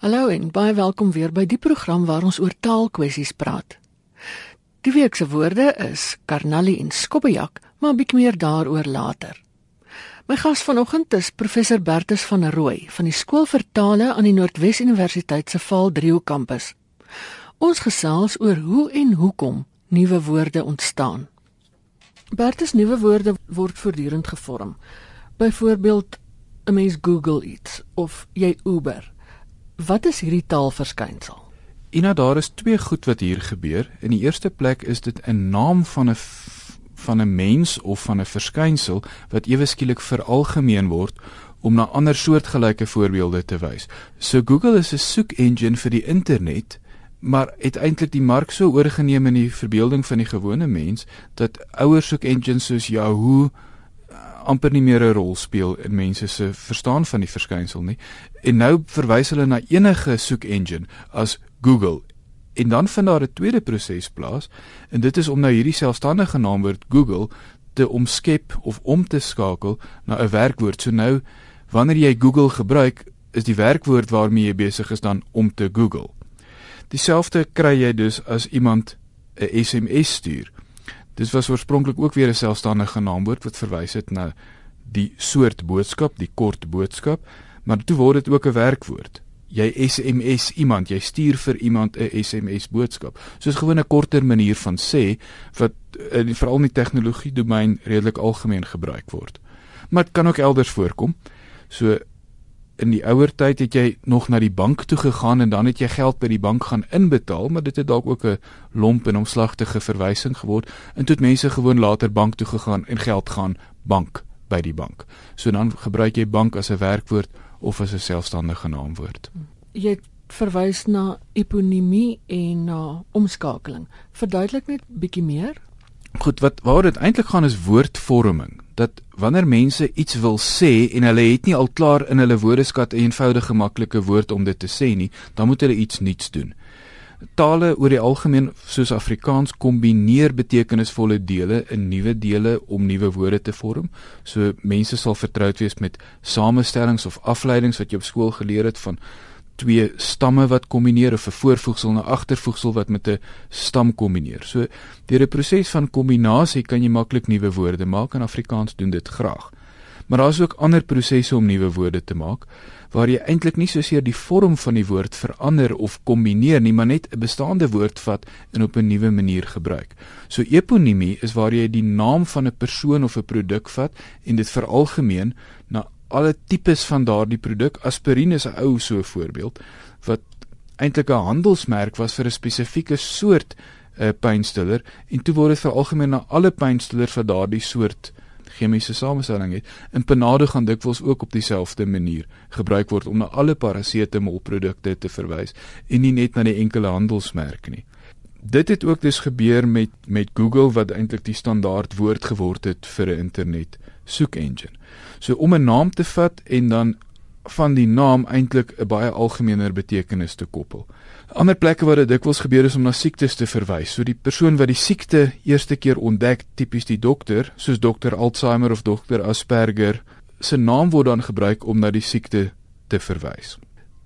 Hallo en baie welkom weer by die program waar ons oor taalkwessies praat. Die week se woorde is karnalie en skobbejak, maar 'n bietjie meer daaroor later. My gas vanoggend is professor Bertus van Rooi van die Skool vir Tale aan die Noordwes Universiteit se Vaal-Driehoek kampus. Ons gesels oor hoe en hoekom nuwe woorde ontstaan. Bertus nuwe woorde word voortdurend gevorm. Byvoorbeeld 'n mens Google iets of jy Uber. Wat is hierdie taalverskynsel? Ina, daar is twee goed wat hier gebeur. In die eerste plek is dit 'n naam van 'n van 'n mens of van 'n verskynsel wat ewe skielik veralgemeen word om na ander soortgelyke voorbeelde te wys. So Google is 'n soek engine vir die internet, maar het eintlik die mark so oorgeneem in die verbeelding van die gewone mens dat ouer soek engines soos Yahoo amper nie meer 'n rol speel in mense se verstaan van die verskynsel nie. En nou verwys hulle na enige soek engine as Google. En dan vind daar 'n tweede proses plaas en dit is om nou hierdie selfstandige naamwoord Google te omskep of om te skakel na 'n werkwoord. So nou wanneer jy Google gebruik, is die werkwoord waarmee jy besig is dan om te Google. Dieselfde kry jy dus as iemand 'n SMS stuur. Dis was oorspronklik ook weer 'n selfstandige naamwoord wat verwys het na die soort boodskap, die kort boodskap, maar toe word dit ook 'n werkwoord. Jy SMS iemand, jy stuur vir iemand 'n SMS boodskap. Soos gewoon 'n korter manier van sê wat in veral in die tegnologie domein redelik algemeen gebruik word. Maar dit kan ook elders voorkom. So in die ouer tyd het jy nog na die bank toe gegaan en dan het jy geld by die bank gaan inbetaal, maar dit het dalk ook 'n lomp en omslagtige verwysing geword en toe het mense gewoon later bank toe gegaan en geld gaan bank by die bank. So dan gebruik jy bank as 'n werkwoord of as 'n selfstandige naamwoord. Jy verwys na eponimie en na omskakeling. Verduidelik net bietjie meer. Goed, wat waar dit eintlik gaan is woordvorming dat wanneer mense iets wil sê en hulle het nie al klaar in hulle woordeskat 'n eenvoudige maklike woord om dit te sê nie, dan moet hulle iets nuuts doen. Tale oor die algemeen soos Afrikaans kombineer betekenisvolle dele in nuwe dele om nuwe woorde te vorm. So mense sal vertroud wees met samestellings of afleidings wat jy op skool geleer het van twee stamme wat kombineer of 'n voorvoegsel en 'n agtervoegsel wat met 'n stam kombineer. So deur 'n proses van kombinasie kan jy maklik nuwe woorde maak en Afrikaans doen dit graag. Maar daar is ook ander prosesse om nuwe woorde te maak waar jy eintlik nie soseer die vorm van die woord verander of kombineer nie, maar net 'n bestaande woord vat en op 'n nuwe manier gebruik. So eponimie is waar jy die naam van 'n persoon of 'n produk vat en dit veralgemeen na alle tipes van daardie produk. Aspirien is 'n ou so voorbeeld wat eintlik 'n handelsmerk was vir 'n spesifieke soort uh, pynstiller en toe word dit vir algemeen na alle pynstillers vir daardie soort chemiese samestelling het. In Panado gaan dikwels ook op dieselfde manier gebruik word om na alle parasetamolprodukte te verwys en nie net na die enkele handelsmerk nie. Dit het ook dus gebeur met met Google wat eintlik die standaard woord geword het vir 'n internet soek engine. So om 'n naam te vat en dan van die naam eintlik 'n baie algemener betekenis te koppel. Ander plekke waar dit dikwels gebeur is om na siektes te verwys. So die persoon wat die siekte eerste keer ontdek, tipies die dokter, soos dokter Alzheimer of dokter Asperger, se naam word dan gebruik om na die siekte te verwys.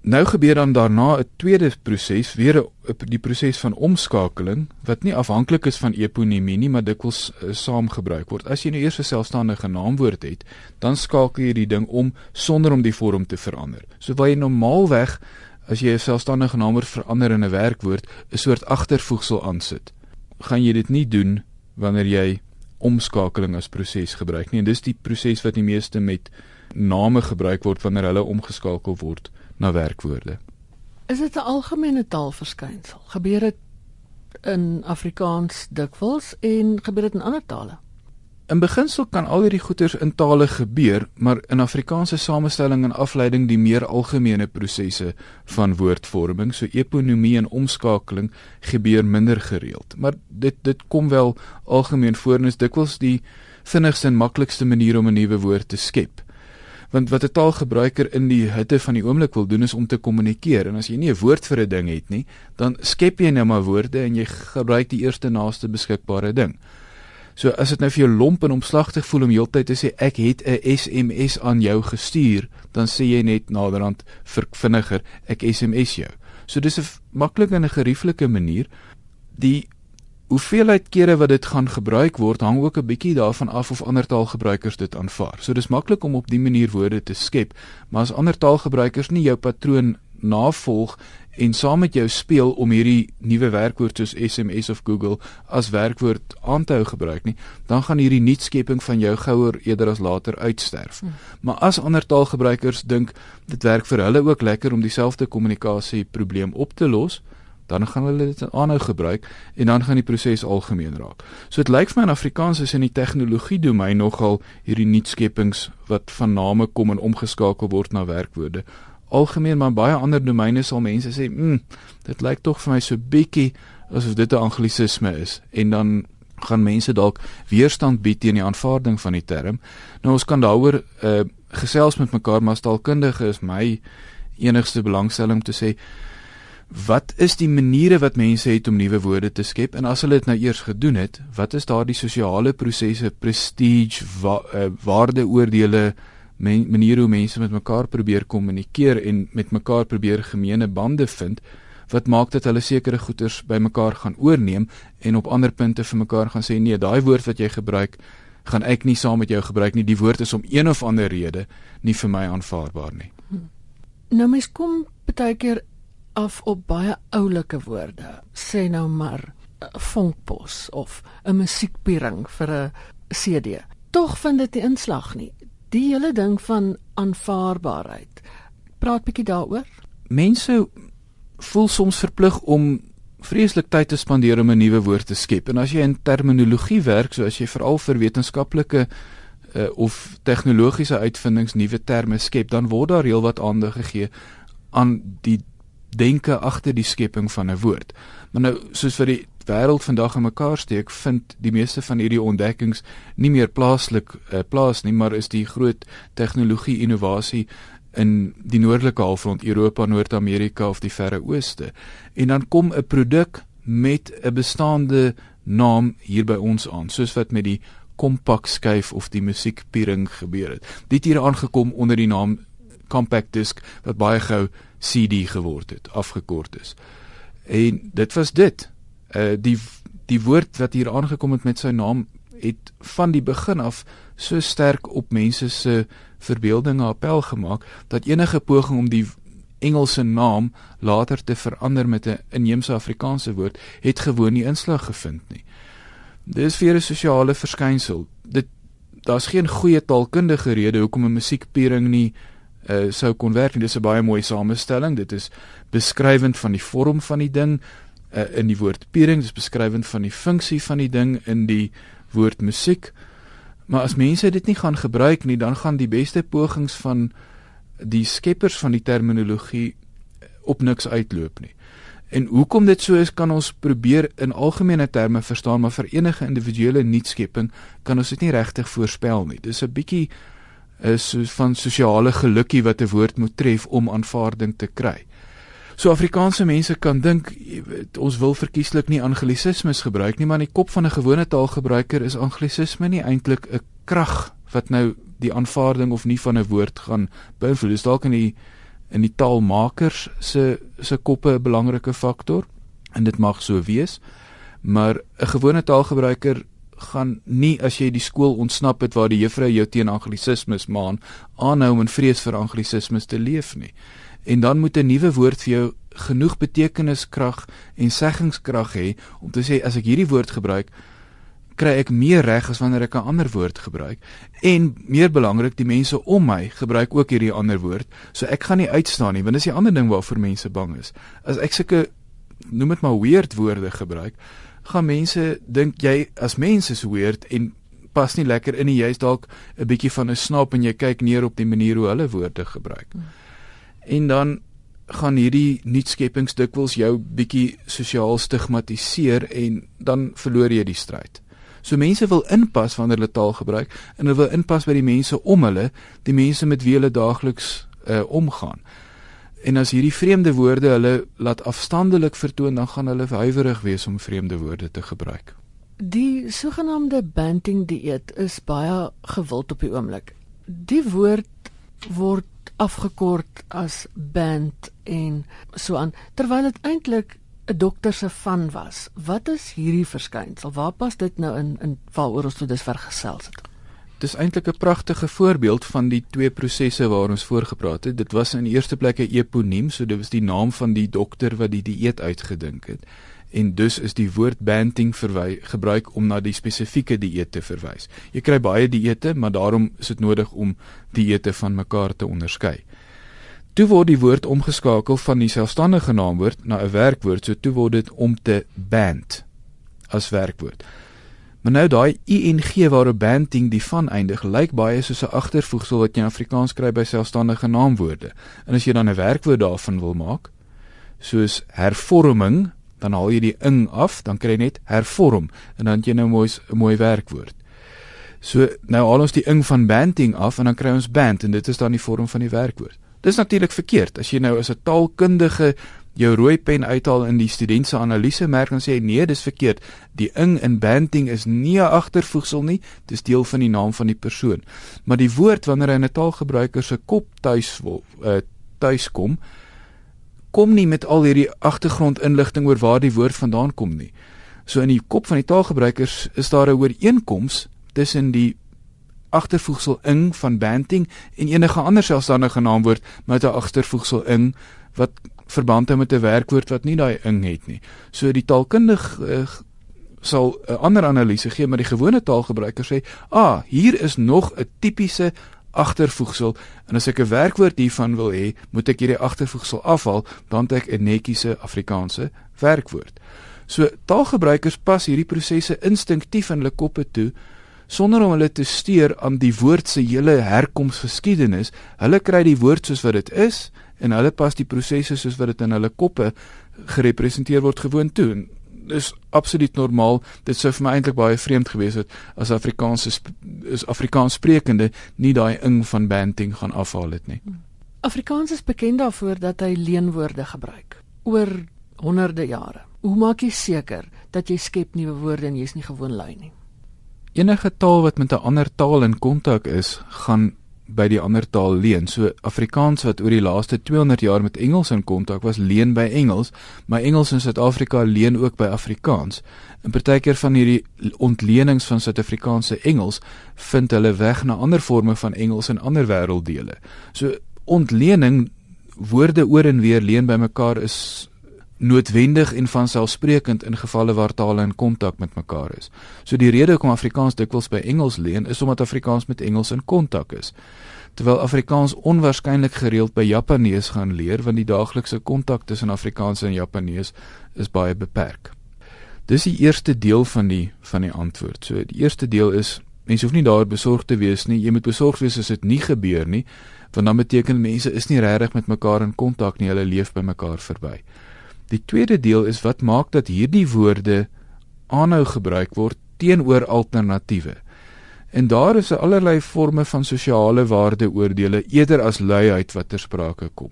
Nou gebeur dan daarna 'n tweede proses, weer 'n die proses van omskakeling wat nie afhanklik is van eponimie nie, maar dikwels uh, saam gebruik word. As jy nou eers 'n selfstandige naamwoord het, dan skakel jy die ding om sonder om die vorm te verander. So waar jy normaalweg as jy 'n selfstandige naamwoord verander in 'n werkwoord, 'n soort agtervoegsel aansit, gaan jy dit nie doen wanneer jy omskakeling as proses gebruik nie. En dis die proses wat die meeste met name gebruik word wanneer hulle omgeskakel word na werkwoorde. Is dit 'n algemene taalverskynsel? Gebeur dit in Afrikaans dikwels en gebeur dit in ander tale? In beginsel kan al hierdie goeters in tale gebeur, maar in Afrikaanse samestelling en afleiding die meer algemene prosesse van woordvorming, so eponimie en omskakeling gebeur minder gereeld. Maar dit dit kom wel algemeen voor en is dikwels die vinnigste en maklikste manier om 'n nuwe woord te skep want wat 'n taalgebruiker in die hitte van die oomblik wil doen is om te kommunikeer en as jy nie 'n woord vir 'n ding het nie dan skep jy net maar woorde en jy gebruik die eerste naaste beskikbare ding So as dit nou vir jou lomp en omslagtig voel om heeltyd te sê ek het 'n SMS aan jou gestuur, dan sê jy net naderhand vir vinniger ek SMS jou. So dis 'n maklike en 'n gerieflike manier. Die hoeveelheid kere wat dit gaan gebruik word hang ook 'n bietjie daarvan af of ander taalgebruikers dit aanvaar. So dis maklik om op die manier woorde te skep, maar as ander taalgebruikers nie jou patroon navolg en saam met jou speel om hierdie nuwe werkwoord soos SMS of Google as werkwoord aan te hou gebruik nie, dan gaan hierdie nuutskepping van jou gouer eerder as later uitsterf. Hmm. Maar as ander taalgebruikers dink dit werk vir hulle ook lekker om dieselfde kommunikasie probleem op te los, dan gaan hulle dit aanhou gebruik en dan gaan die proses algemeen raak. So dit lyk vir my in Afrikaans is in die tegnologie domein nogal hierdie nuutskeppings wat van name kom en omgeskakel word na werkwoorde. Algemeen maar baie ander domeine sal mense sê, "Mmm, dit lyk tog vir my so bietjie asof dit 'n anglisisme is." En dan gaan mense dalk weerstand bied teen die aanvaarding van die term. Nou ons kan daaroor uh gesels met mekaar, maar as taalkundige is my enigste belangstelling om te sê wat is die maniere wat mense het om nuwe woorde te skep en as hulle dit nou eers gedoen het, wat is daardie sosiale prosesse, prestige, wa uh, waardeoordele, men maniere hoe mense met mekaar probeer kommunikeer en met mekaar probeer gemeene bande vind wat maak dat hulle sekere goeders by mekaar gaan oorneem en op ander punte vir mekaar gaan sê nee, daai woord wat jy gebruik gaan ek nie saam met jou gebruik nie. Die woord is om een of ander rede nie vir my aanvaarbaar nie. Nou mens kom baie keer af op baie oulike woorde. Sê nou maar 'n vonkpos of 'n musiekpiering vir 'n CD. Tog vind dit nie inslag nie. Die hele ding van aanvaarbaarheid. Praat bietjie daaroor. Mense voel soms verplig om vreeslik tyd te spandeer om 'n nuwe woord te skep. En as jy in terminologie werk, so as jy veral vir wetenskaplike uh, of tegnologiese uitvindings nuwe terme skep, dan word daar heelwat aandag gegee aan die denke agter die skepping van 'n woord. Maar nou soos vir die wêreld vandag in mekaar steek, vind die meeste van hierdie ontdekkings nie meer plaaslik uh, plaas nie, maar is die groot tegnologie innovasie in die noordelike halfrond Europa, Noord-Amerika of die Verre Ooste. En dan kom 'n produk met 'n bestaande naam hier by ons aan, soos wat met die kompak skuif of die musiekpiering gebeur het. Dit hier aangekom onder die naam compact disc wat baie gou CD geword het, afgekort is. En dit was dit. Uh die die woord wat hier aangekom het met sy naam het van die begin af so sterk op mense se verbeeldinge appel gemaak dat enige poging om die Engelse naam later te verander met 'n inheemse Afrikaanse woord het gewoon nie inslag gevind nie. Dis vir 'n sosiale verskynsel. Dit daar's geen goeie taalkundige rede hoekom 'n musiekpiering nie uh, sou kon werk. Dit is 'n baie mooi samestelling. Dit is beskrywend van die vorm van die ding uh, in die woord piering, dit is beskrywend van die funksie van die ding in die woord musiek. Maar as mense dit nie gaan gebruik nie, dan gaan die beste pogings van die skeppers van die terminologie op niks uitloop nie. En hoekom dit so is, kan ons probeer in algemene terme verstaan, maar vir enige individuele nuutskepping kan ons dit nie regtig voorspel nie. Dis 'n bietjie is so van sosiale gelukkie wat 'n woord moet tref om aanvaarding te kry. So Afrikaanse mense kan dink ons wil verkieslik nie anglisismes gebruik nie, maar in die kop van 'n gewone taalgebruiker is anglisisme nie eintlik 'n krag wat nou die aanvaarding of nie van 'n woord gaan beïnvloed. Dis dalk in die in die taalmakers se se koppe 'n belangrike faktor en dit mag so wees. Maar 'n gewone taalgebruiker gaan nie as jy die skool ontsnap het waar die juffrou jou teen anglisismes maan aanhou en vrees vir anglisismes te leef nie. En dan moet 'n nuwe woord vir jou genoeg betekeniskrag en seggingskrag hê om te sê as ek hierdie woord gebruik kry ek meer reg as wanneer ek 'n ander woord gebruik. En meer belangrik, die mense om my gebruik ook hierdie ander woord, so ek gaan nie uitstaan nie, want dis die ander ding waarvoor mense bang is. As ek sulke noem dit maar weird woorde gebruik, gaan mense dink jy as mens is weird en pas nie lekker in nie. Jy's dalk 'n bietjie van 'n snaap en jy kyk neer op die manier hoe hulle woorde gebruik. Hmm. En dan gaan hierdie nuutskeppings dikwels jou bietjie sosiaal stigmatiseer en dan verloor jy die stryd. So mense wil inpas wanneer hulle taal gebruik en hulle wil inpas by die mense om hulle, die mense met wie hulle daagliks uh, omgaan. En as hierdie vreemde woorde hulle laat afstandelik vertoon, dan gaan hulle huiwerig wees om vreemde woorde te gebruik. Die sogenaamde banting dieet is baie gewild op die oomblik. Die woord word afgekort as band en so aan terwyl dit eintlik 'n dokter se van was. Wat is hierdie verskynsel? Waar pas dit nou in in waaroor ons tot dusver gesels het? Dis eintlik 'n pragtige voorbeeld van die twee prosesse waar ons voorgepraat het. Dit was in die eerste plek 'n eponiem, so dit was die naam van die dokter wat die dieet uitgedink het. En dus is die woord banting verwy gebruik om na die spesifieke dieet te verwys. Jy kry baie dieete, maar daarom is dit nodig om dieete van mekaar te onderskei. Toe word die woord omgeskakel van die selfstandige naamwoord na 'n werkwoord, so toe word dit om te band as werkwoord. Maar nou daai ing waar 'n banding die van eindig, lyk baie soos 'n agtervoegsel wat jy in Afrikaans kry by selfstandige naamwoorde. En as jy dan 'n werkwoord daarvan wil maak, soos hervorming, dan haal jy die ing af, dan kry jy net hervorm en dan het jy nou mooi 'n mooi werkwoord. So nou haal ons die ing van banding af en dan kry ons band en dit is dan die vorm van die werkwoord. Dis natuurlik verkeerd. As jy nou as 'n taalkundige jou rooi pen uithaal in die student se analise merk en sê nee, dis verkeerd. Die ing in banting is nie 'n agtervoegsel nie, dis deel van die naam van die persoon. Maar die woord wanneer hy in 'n taalgebruiker se kop tuis wil uh, tuis kom, kom nie met al hierdie agtergrondinligting oor waar die woord vandaan kom nie. So in die kop van die taalgebruikers is daar 'n ooreenkoms tussen die agtervoegsel ing van banting en enige ander selfstandige naamwoord met 'n agtervoegsel ing wat verband hou met 'n werkwoord wat nie daai ing het nie. So die taalkundig uh, sal 'n ander analise gee maar die gewone taalgebruiker sê, "Ah, hier is nog 'n tipiese agtervoegsel en as ek 'n werkwoord hiervan wil hê, moet ek hierdie agtervoegsel afhaal, dan het ek 'n netjiese Afrikaanse werkwoord." So taalgebruikers pas hierdie prosesse instinktief in hulle koppe toe sonder om hulle te steur aan die woord se hele herkomsgeskiedenis. Hulle kry die woord soos wat dit is en hulle pas die prosesse soos wat dit in hulle koppe gerepresenteer word gewoon toe. En dis absoluut normaal. Dit sou vir my eintlik baie vreemd gewees het as Afrikaanse is Afrikaans sprekende nie daai ing van banting gaan afhaal het nie. Afrikaans is bekend daarvoor dat hy leenwoorde gebruik oor honderde jare. Hoe maak jy seker dat jy skep nuwe woorde en jy's nie gewoon lui nie? Enige taal wat met 'n ander taal in kontak is, gaan by die ander taal leen. So Afrikaans wat oor die laaste 200 jaar met Engels in kontak was, leen by Engels, maar Engels in Suid-Afrika leen ook by Afrikaans. En partykeer van hierdie ontlenings van Suid-Afrikaanse Engels vind hulle weg na ander forme van Engels in ander wêrelddele. So ontlening woorde oor en weer leen by mekaar is noodwendig en vanselfsprekend in gevalle waar tale in kontak met mekaar is. So die rede hoekom Afrikaans dikwels by Engels leen is omdat Afrikaans met Engels in kontak is. Terwyl Afrikaans onwaarskynlik gereeld by Japanees gaan leer want die daaglikse kontak tussen Afrikaans en Japanees is baie beperk. Dis die eerste deel van die van die antwoord. So die eerste deel is mense hoef nie daar besorg te wees nie. Jy moet besorg wees as dit nie gebeur nie, want dan beteken mense is nie regtig met mekaar in kontak nie. Hulle leef by mekaar verby. Die tweede deel is wat maak dat hierdie woorde aanhou gebruik word teenoor alternatiewe. En daar is allerlei forme van sosiale waardeoordele eerder as luiheid wat ter sprake kom.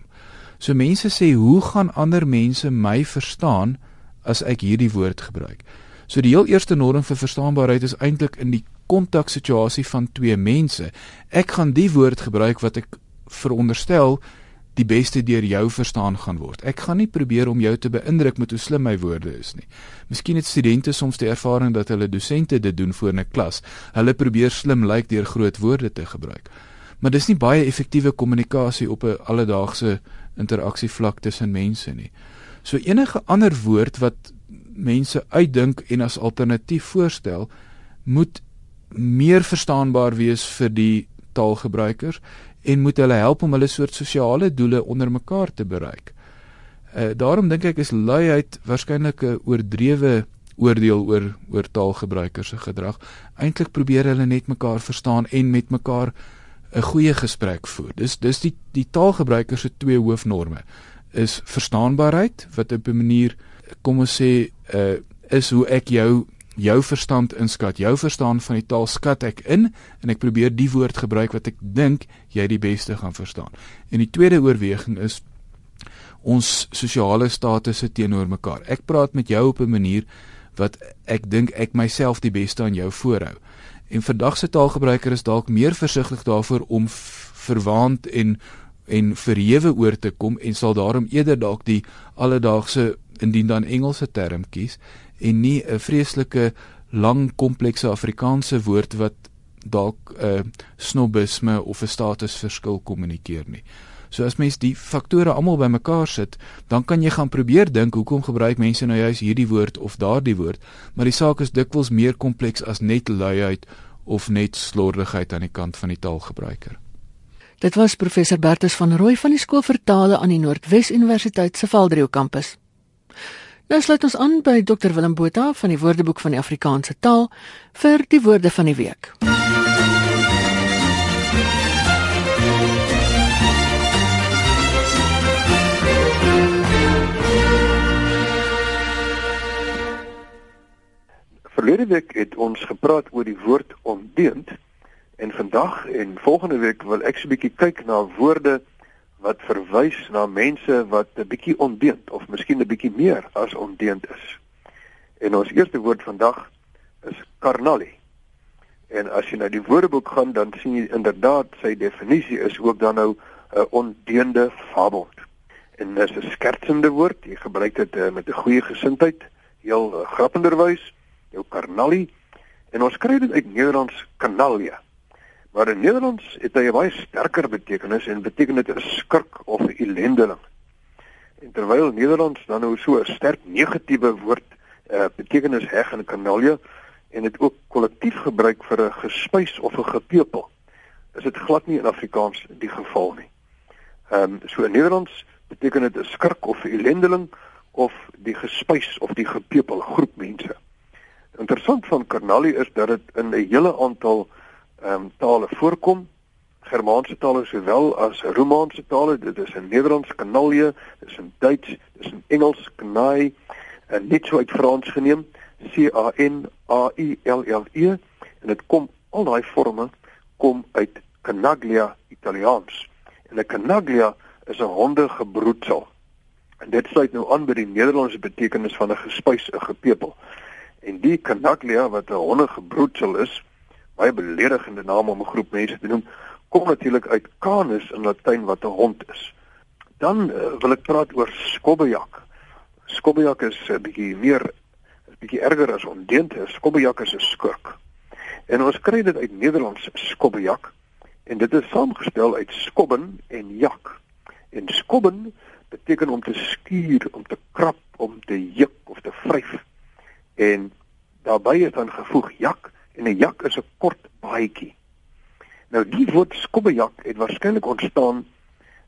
So mense sê, "Hoe gaan ander mense my verstaan as ek hierdie woord gebruik?" So die heel eerste norm vir verstaanbaarheid is eintlik in die kontaksituasie van twee mense. Ek gaan die woord gebruik wat ek veronderstel die beste deur jou verstaan gaan word. Ek gaan nie probeer om jou te beïndruk met hoe slim my woorde is nie. Miskien het studente soms die ervaring dat hulle dosente dit doen voor 'n klas. Hulle probeer slim lyk deur groot woorde te gebruik. Maar dis nie baie effektiewe kommunikasie op 'n alledaagse interaksie vlak tussen mense nie. So enige ander woord wat mense uitdink en as alternatief voorstel, moet meer verstaanbaar wees vir die taalgebruikers en moet hulle help om hulle soort sosiale doele onder mekaar te bereik. Uh, daarom dink ek is luiheid waarskynlik 'n oordrewe oordeel oor oor taalgebruikers se gedrag. Eintlik probeer hulle net mekaar verstaan en met mekaar 'n goeie gesprek voer. Dis dis die die taalgebruikers se twee hoofnorme is verstaanbaarheid wat op 'n manier kom ons sê uh, is hoe ek jou jou verstand inskat, jou verstaan van die taal skat ek in en ek probeer die woord gebruik wat ek dink jy die beste gaan verstaan. En die tweede oorweging is ons sosiale statusse teenoor mekaar. Ek praat met jou op 'n manier wat ek dink ek myself die beste aan jou voorhou. En vandag se taalgebruiker is dalk meer versigtig daarvoor om verwaand en en verhewe oor te kom en sal daarom eerder dalk die alledaagse indien dan Engelse term kies en nie 'n vreeslike lang komplekse Afrikaanse woord wat dalk 'n uh, snobisme of 'n statusverskil kommunikeer nie. So as mens die faktore almal bymekaar sit, dan kan jy gaan probeer dink hoekom gebruik mense nou juist hierdie woord of daardie woord, maar die saak is dikwels meer kompleks as net luiheid of net slordigheid aan die kant van die taalgebruiker. Dit was professor Bertus van Rooi van die skool vir tale aan die Noordwes Universiteit se Valdrio kampus. Nou sluit ons aan by Dr Willem Botha van die Woordeboek van die Afrikaanse taal vir die woorde van die week. Verlede week het ons gepraat oor die woord ondeend en vandag en volgende week wil ek so 'n bietjie kyk na woorde wat verwys na mense wat 'n bietjie ondeend of miskien 'n bietjie meer as ondeend is. En ons eerste woord vandag is karnali. En as jy na die woordeboek gaan, dan sien jy inderdaad sy definisie is ook dan nou 'n ondeende fabel. En dis 'n skertsende woord. Jy gebruik dit uh, met 'n goeie gesindheid, heel uh, grappenderwys, jou karnali. En ons kry dit uit Nederlands kanalia. Maar in Nederlands het hy 'n baie sterker betekenis en beteken dit 'n skurk of 'n ellendeling. En terwyl Nederlands dan nou so 'n sterk negatiewe woord uh, betekenis heg in kanalia en dit ook kollektief gebruik vir 'n gespuis of 'n gepepel, is dit glad nie in Afrikaans die geval nie. Ehm um, so in Nederlands beteken dit 'n skurk of 'n ellendeling of die gespuis of die gepepel groep mense. Interessant van kanalia is dat dit in 'n hele aantal ehm um, tale voorkom. Germaanse tale sowel as Romaanse tale, dit is in Nederlands kanalje, dit is in Duits, dit is in Engels kanaai en net so uit Frans geneem, C A N A I L L E en dit kom al daai forme kom uit canaglia Italiaans. En 'n canaglia is 'n hondegebroedsel. En dit sluit nou aan by die Nederlandse betekenis van 'n gespuis, 'n gepepel. En die canaglia wat 'n hondegebroedsel is, baie beledigende naam om 'n groep mense te noem, kom natuurlik uit canis in Latyn wat 'n hond is. Dan uh, wil ek praat oor skobbejak. Skobbejak is 'n uh, bietjie meer is bietjie erger as ondeend. Skobbejak is 'n skurk. En ons kry dit uit Nederlands skobbejak en dit is saamgestel uit skobben en jak. En skobben beteken om te skuur, om te krap, om te juk of te vryf. En daarbey is dan gevoeg jak en 'n jak is 'n kort baadjie. Nou die woord skobbejak het waarskynlik ontstaan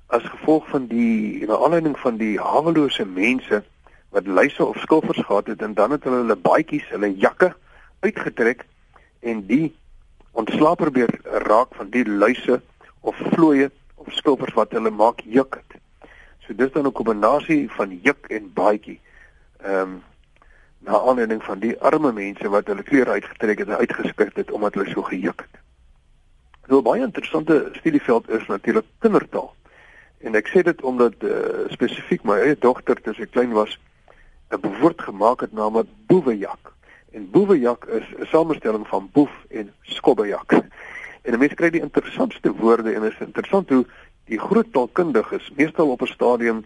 as gevolg van die na aanleiding van die hawelose mense wat luise of skilfers gehad het en dan het hulle hulle baadjies, hulle jakke uitgetrek en die ontslaap probeer raak van die luise of vlooie of skilfers wat hulle maak juk het. So dis dan 'n kombinasie van juk en baadjie. Ehm um, na aanleiding van die arme mense wat hulle klere uitgetrek het en uitgeskit het omdat hulle so gejuk het. Nou baie interessante studieveld is natuurlik kindertaal. En ek sê dit omdat uh, spesifiek my eie dogter toe sy klein was 'n woord gemaak het naamlik boewejak. En boewejak is 'n samestelling van boef en skobbejak. En mense kry die interessantste woorde en is interessant hoe die groot taalkundiges meestal op 'n stadium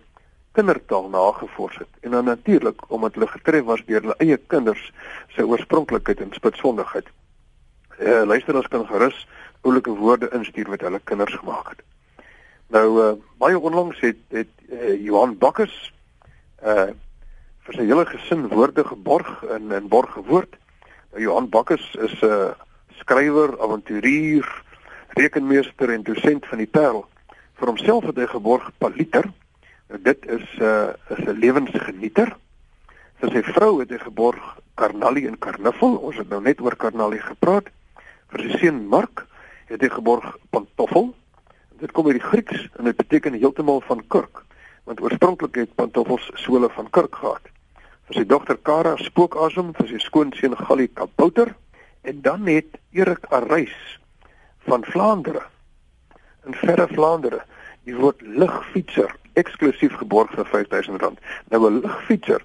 kindertaal nagevors het en dan natuurlik omdat hulle getref was deur hulle eie kinders se oorspronklikheid en spitsvondigheid. Eh uh, luisteraars kan gerus oulike woorde instuur wat hulle kinders gemaak het. Nou uh, baie onlangs het het uh, Johan Bakkers eh uh, vir sy hele gesin woorde geborg in in borgewoord. Nou Johan Bakkers is 'n uh, skrywer, avonturier, rekenmeester en dosent van die Parel. Vir homself het hy geborg Paliter dit is 'n uh, is 'n lewensgenieter. Vir sy vrou het hy geborg Karnali en Karnuffel. Ons het nou net oor Karnali gepraat. Vir sy seun Mark het hy geborg Pantoffel. Dit kom uit die Grieks en dit beteken heeltemal van kurk, want oorspronklik het pantoffels sole van kurk gehad. Vir sy dogter Kara spookasem, vir sy skoonseun Gallie Kabouter en dan het Erik Areis van Vlaandere in verre Vlaandere die woord ligfietser eksklusief geborg vir R5000. Nou 'n ligfietser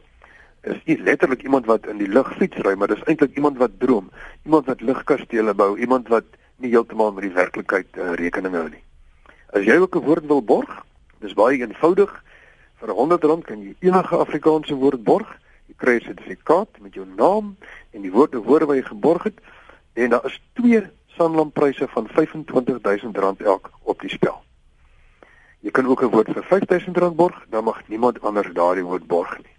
is nie letterlik iemand wat in die lug fietsry, maar dis eintlik iemand wat droom, iemand wat lugkastele bou, iemand wat nie heeltemal met die werklikheid uh, rekening hou nie. As jy ook 'n woord wil borg, dis baie eenvoudig. Vir R100 kan jy enige Afrikaanse woord borg. Jy kry 'n sertifikaat met jou naam en die woorde woorde wat jy geborg het en daar is twee Sanlam-pryse van R25000 elk op die spel. Jy kan ook 'n woord vir R5000 borg, dan mag niemand anders daardie woord borg nie.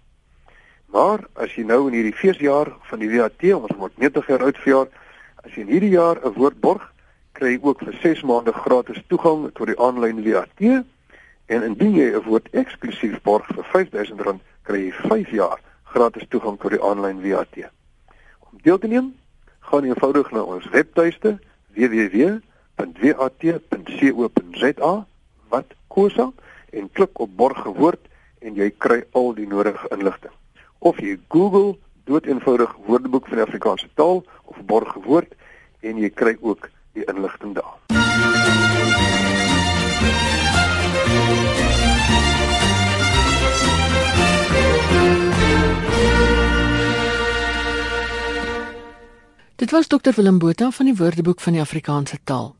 Maar as jy nou in hierdie feesjaar van die WAT, ons moet 90 jaar oud verjaar, as jy in hierdie jaar 'n woord borg, kry jy ook vir 6 maande gratis toegang tot die aanlyn WAT en indien jy 'n woord eksklusief borg vir R5000, kry jy 5 jaar gratis toegang tot die aanlyn WAT. Om deel te neem, gaan eenvoudig na ons webtuiste www.wat.co.za wat kosa en klik op borg gewoord en jy kry al die nodige inligting. Of jy Google doeteenvoudig Woordeboek van Afrikaanse taal of borg gewoord en jy kry ook die inligting daar. Dit was Dr Willem Botha van die Woordeboek van die Afrikaanse taal.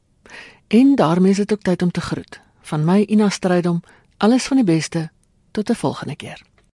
En daarmee is dit ook tyd om te groet. Van my Ina Strydom, alles van die beste. Tot 'n volgende keer.